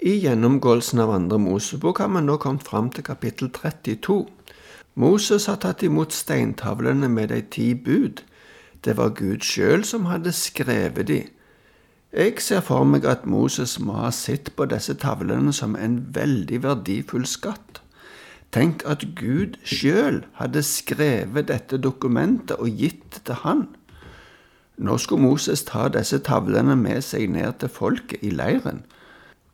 I gjennomgåelsen av andre Mosebok har vi nå kommet fram til kapittel 32. Moses har tatt imot steintavlene med de ti bud. Det var Gud sjøl som hadde skrevet de. Jeg ser for meg at Moses må ha sett på disse tavlene som en veldig verdifull skatt. Tenk at Gud sjøl hadde skrevet dette dokumentet og gitt det til han. Nå skulle Moses ta disse tavlene med seg ned til folket i leiren.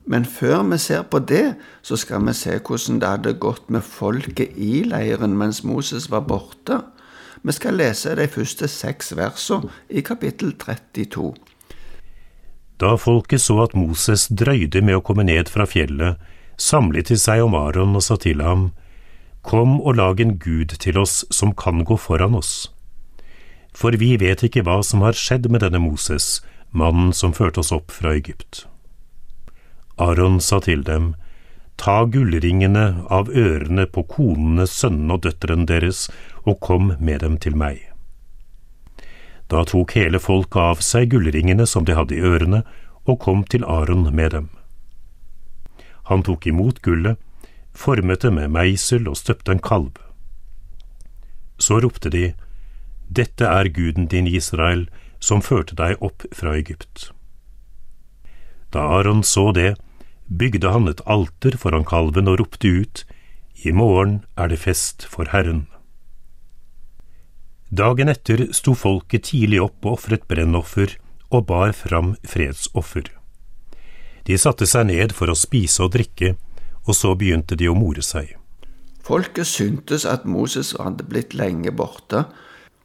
Men før vi ser på det, så skal vi se hvordan det hadde gått med folket i leiren mens Moses var borte. Vi skal lese de første seks versene i kapittel 32. Da folket så at Moses drøyde med å komme ned fra fjellet, samlet de seg om Aron og sa til ham, Kom og lag en gud til oss som kan gå foran oss. For vi vet ikke hva som har skjedd med denne Moses, mannen som førte oss opp fra Egypt. Aron sa til dem, Ta gullringene av ørene på konene, sønnene og døtrene deres, og kom med dem til meg. Da tok hele folket av seg gullringene som de hadde i ørene, og kom til Aron med dem. Han tok imot gullet, formet det med meisel og støpte en kalv. Så ropte de, Dette er guden din Israel, som førte deg opp fra Egypt. Da Aron så det, bygde han et alter foran kalven og ropte ut, I morgen er det fest for Herren. Dagen etter sto folket tidlig opp og ofret brennoffer og bar fram fredsoffer. De satte seg ned for å spise og drikke, og så begynte de å more seg. Folket syntes at Moses hadde blitt lenge borte.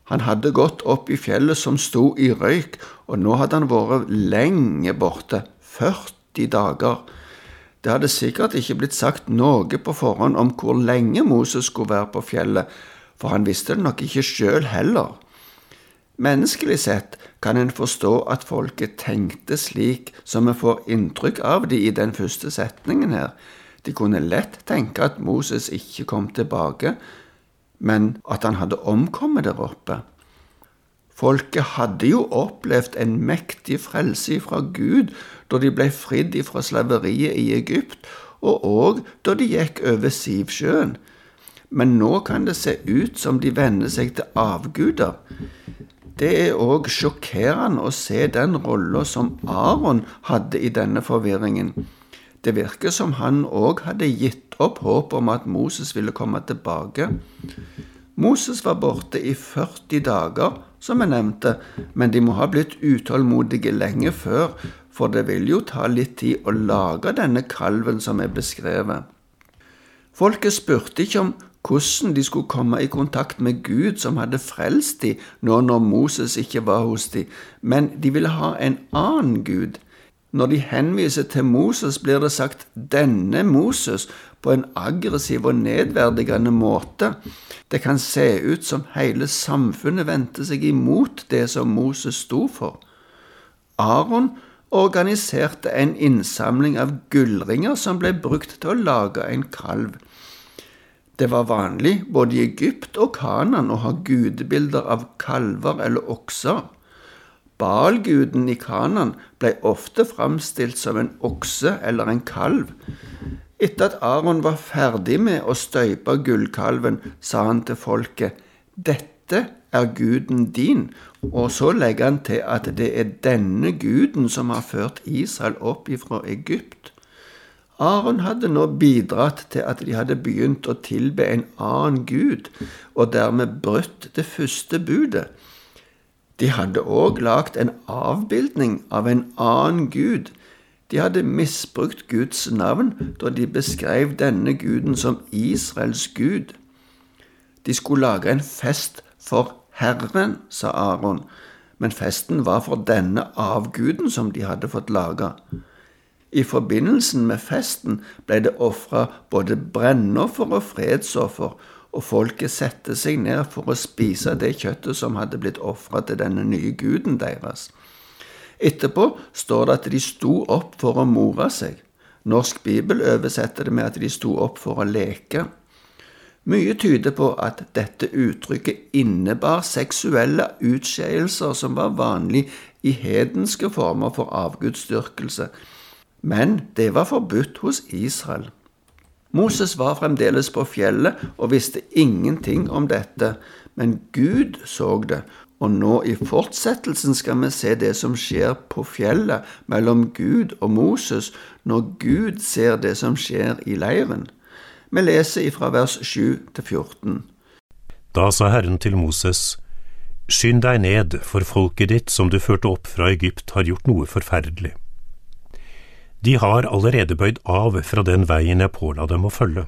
Han hadde gått opp i fjellet som sto i røyk, og nå hadde han vært lenge borte, 40 dager. Det hadde sikkert ikke blitt sagt noe på forhånd om hvor lenge Moses skulle være på fjellet, for han visste det nok ikke sjøl heller. Menneskelig sett kan en forstå at folket tenkte slik som vi får inntrykk av de i den første setningen her. De kunne lett tenke at Moses ikke kom tilbake, men at han hadde omkommet der oppe. Folket hadde jo opplevd en mektig frelse fra Gud da de ble fridd fra slaveriet i Egypt, og òg da de gikk over Sivsjøen. Men nå kan det se ut som de venner seg til avguder. Det er òg sjokkerende å se den rolla som Aron hadde i denne forvirringen. Det virker som han òg hadde gitt opp håpet om at Moses ville komme tilbake. Moses var borte i 40 dager som jeg nevnte, men de må ha blitt utålmodige lenge før, for det vil jo ta litt tid å lage denne kalven som er beskrevet. Folket spurte ikke om hvordan de skulle komme i kontakt med Gud som hadde frelst dem nå når Moses ikke var hos dem, men de ville ha en annen Gud. Når de henviser til Moses, blir det sagt 'denne Moses' på en aggressiv og nedverdigende måte. Det kan se ut som hele samfunnet vendte seg imot det som Moses sto for. Aron organiserte en innsamling av gullringer som ble brukt til å lage en kalv. Det var vanlig både i Egypt og Kanan å ha gudebilder av kalver eller okser. Balguden i Kanan ble ofte framstilt som en okse eller en kalv. Etter at Aron var ferdig med å støype gullkalven, sa han til folket, Dette er guden din, og så legger han til at det er denne guden som har ført Israel opp ifra Egypt. Aron hadde nå bidratt til at de hadde begynt å tilbe en annen gud, og dermed brutt det første budet. De hadde òg lagt en avbildning av en annen gud. De hadde misbrukt Guds navn da de beskrev denne guden som Israels gud. De skulle lage en fest for Herren, sa Aron, men festen var for denne avguden som de hadde fått laga. I forbindelsen med festen ble det ofra både brennoffer og fredsoffer, og folket satte seg ned for å spise det kjøttet som hadde blitt ofra til denne nye guden deres. Etterpå står det at de sto opp for å more seg. Norsk bibel oversetter det med at de sto opp for å leke. Mye tyder på at dette uttrykket innebar seksuelle utskeielser som var vanlig i hedenske former for avgudsdyrkelse. men det var forbudt hos Israel. Moses var fremdeles på fjellet og visste ingenting om dette, men Gud så det, og nå i fortsettelsen skal vi se det som skjer på fjellet mellom Gud og Moses, når Gud ser det som skjer i leiren. Vi leser ifra vers 7 til 14. Da sa Herren til Moses, Skynd deg ned, for folket ditt som du førte opp fra Egypt, har gjort noe forferdelig. De har allerede bøyd av fra den veien jeg påla dem å følge.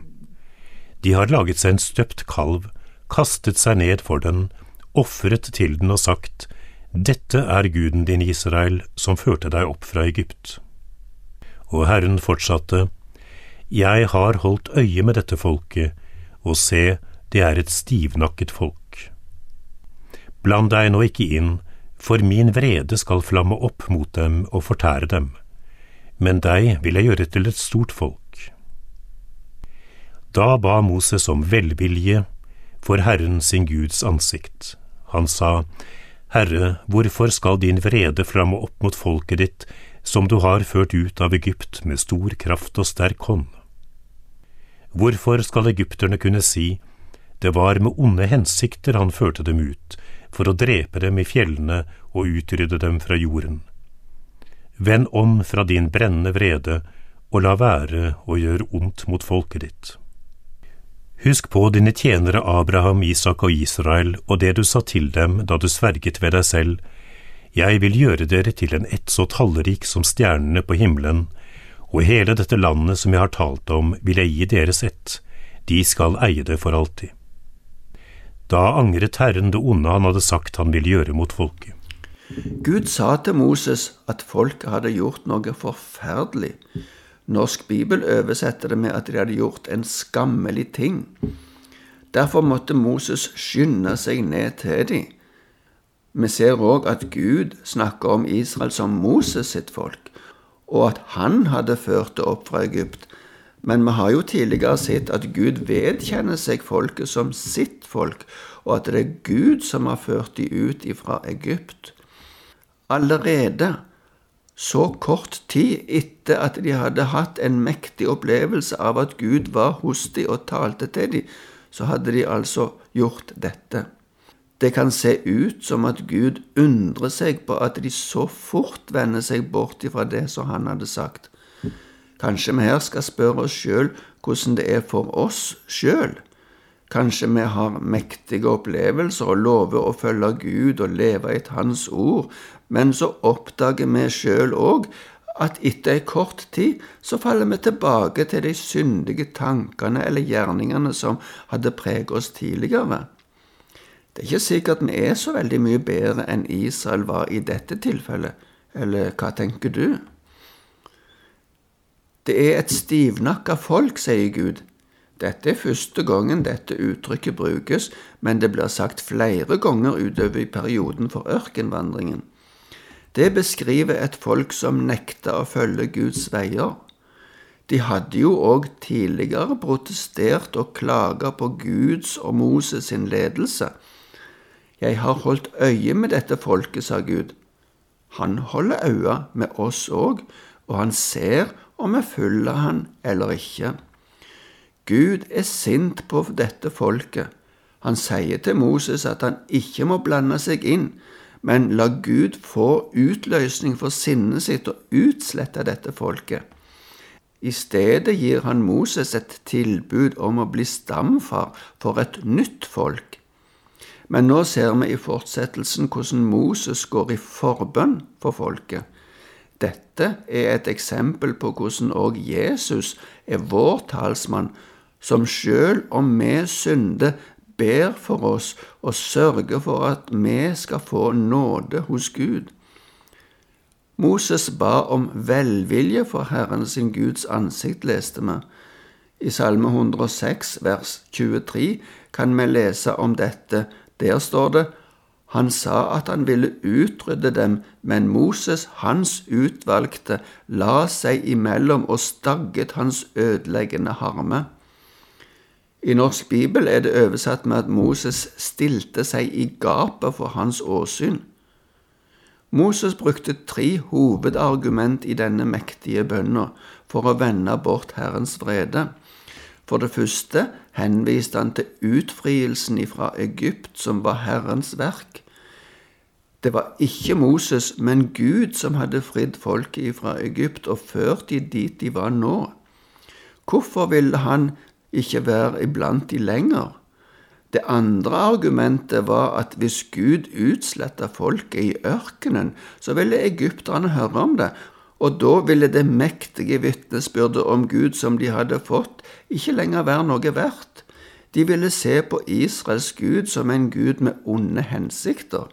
De har laget seg en støpt kalv, kastet seg ned for den, ofret til den og sagt, Dette er guden din Israel, som førte deg opp fra Egypt. Og Herren fortsatte, Jeg har holdt øye med dette folket, og se, det er et stivnakket folk. Bland deg nå ikke inn, for min vrede skal flamme opp mot dem og fortære dem men deg vil jeg gjøre til et stort folk. Da ba Moses om velvilje for Herren sin Guds ansikt. Han sa, Herre, hvorfor skal din vrede flamme opp mot folket ditt, som du har ført ut av Egypt med stor kraft og sterk hånd? Hvorfor skal egypterne kunne si, det var med onde hensikter han førte dem ut, for å drepe dem i fjellene og utrydde dem fra jorden? Vend om fra din brennende vrede, og la være å gjøre ondt mot folket ditt. Husk på dine tjenere Abraham, Isak og Israel og det du sa til dem da du sverget ved deg selv, jeg vil gjøre dere til en ett så tallrik som stjernene på himmelen, og hele dette landet som jeg har talt om, vil jeg gi deres ett, de skal eie det for alltid. Da angret Herren det onde han hadde sagt han ville gjøre mot folket. Gud sa til Moses at folket hadde gjort noe forferdelig. Norsk bibel oversetter det med at de hadde gjort en skammelig ting. Derfor måtte Moses skynde seg ned til dem. Vi ser òg at Gud snakker om Israel som Moses sitt folk, og at han hadde ført det opp fra Egypt. Men vi har jo tidligere sett at Gud vedkjenner seg folket som sitt folk, og at det er Gud som har ført dem ut ifra Egypt allerede så kort tid etter at de hadde hatt en mektig opplevelse av at Gud var hos dem og talte til dem, så hadde de altså gjort dette. Det kan se ut som at Gud undrer seg på at de så fort vender seg bort ifra det som han hadde sagt. Kanskje vi her skal spørre oss sjøl hvordan det er for oss sjøl. Kanskje vi har mektige opplevelser og lover å følge Gud og leve etter Hans ord, men så oppdager vi sjøl òg at etter ei kort tid så faller vi tilbake til de syndige tankene eller gjerningene som hadde preget oss tidligere. Det er ikke sikkert vi er så veldig mye bedre enn Israel var i dette tilfellet, eller hva tenker du? Det er et stivnakka folk, sier Gud. Dette er første gangen dette uttrykket brukes, men det blir sagt flere ganger utover i perioden for ørkenvandringen. Det beskriver et folk som nekta å følge Guds veier. De hadde jo òg tidligere protestert og klaga på Guds og Moses sin ledelse. Jeg har holdt øye med dette folket, sa Gud. Han holder øye med oss òg, og han ser om vi følger han eller ikke. Gud er sint på dette folket. Han sier til Moses at han ikke må blande seg inn, men la Gud få utløsning for sinnet sitt og utslette dette folket. I stedet gir han Moses et tilbud om å bli stamfar for et nytt folk. Men nå ser vi i fortsettelsen hvordan Moses går i forbønn for folket. Dette er et eksempel på hvordan òg Jesus er vår talsmann, som sjøl om vi synder, ber for oss og sørger for at vi skal få nåde hos Gud. Moses ba om velvilje for Herren sin Guds ansikt, leste vi. I Salme 106 vers 23 kan vi lese om dette. Der står det han sa at han ville utrydde dem, men Moses, hans utvalgte, la seg imellom og stagget hans ødeleggende harme. I norsk bibel er det oversatt med at Moses stilte seg i gapet for hans åsyn. Moses brukte tre hovedargument i denne mektige bønna for å vende bort Herrens vrede. For det første henviste han til utfrielsen fra Egypt, som var Herrens verk. Det var ikke Moses, men Gud som hadde fridd folket fra Egypt og ført de dit de var nå. Hvorfor ville han ikke være iblant de lenger? Det andre argumentet var at hvis Gud utsletta folket i ørkenen, så ville egypterne høre om det, og da ville det mektige vitnesbyrdet om Gud som de hadde fått, ikke lenger være noe verdt. De ville se på Israels Gud som en Gud med onde hensikter.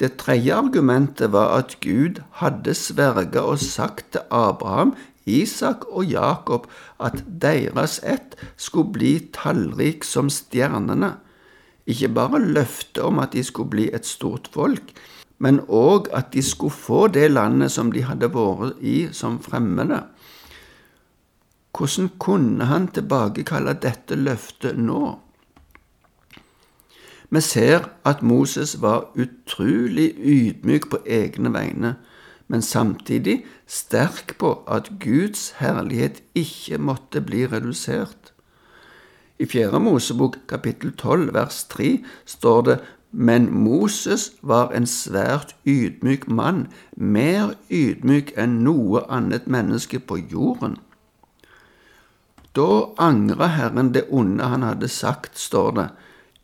Det tredje argumentet var at Gud hadde sverga og sagt til Abraham Isak og Jakob at deres ett skulle bli tallrik som stjernene. Ikke bare løftet om at de skulle bli et stort folk, men òg at de skulle få det landet som de hadde vært i som fremmede. Hvordan kunne han tilbakekalle dette løftet nå? Vi ser at Moses var utrolig ydmyk på egne vegne men samtidig sterk på at Guds herlighet ikke måtte bli redusert. I Fjerde Mosebok kapittel 12 vers 3 står det men Moses var en svært ydmyk mann, mer ydmyk enn noe annet menneske på jorden. Da angra Herren det onde han hadde sagt, står det,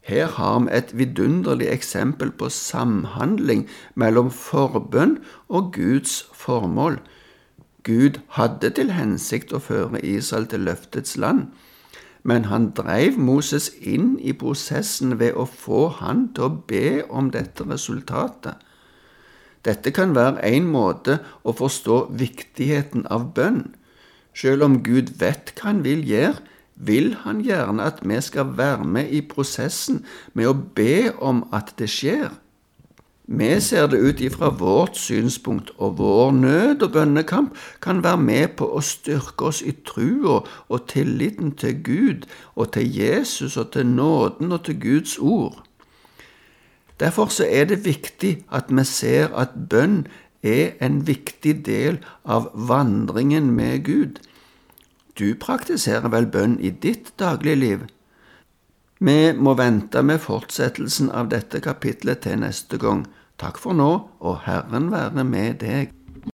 her har vi et vidunderlig eksempel på samhandling mellom forbønn og Guds formål. Gud hadde til hensikt å føre Israel til løftets land, men han dreiv Moses inn i prosessen ved å få han til å be om dette resultatet. Dette kan være en måte å forstå viktigheten av bønn. Selv om Gud vet hva han vil gjøre, vil han gjerne at vi skal være med i prosessen med å be om at det skjer. Vi ser det ut ifra vårt synspunkt, og vår nød og bønnekamp kan være med på å styrke oss i trua og tilliten til Gud og til Jesus og til nåden og til Guds ord. Derfor så er det viktig at vi ser at bønn er en viktig del av vandringen med Gud. Du praktiserer vel bønn i ditt dagligliv? Vi må vente med fortsettelsen av dette kapitlet til neste gang. Takk for nå, og Herren være med deg.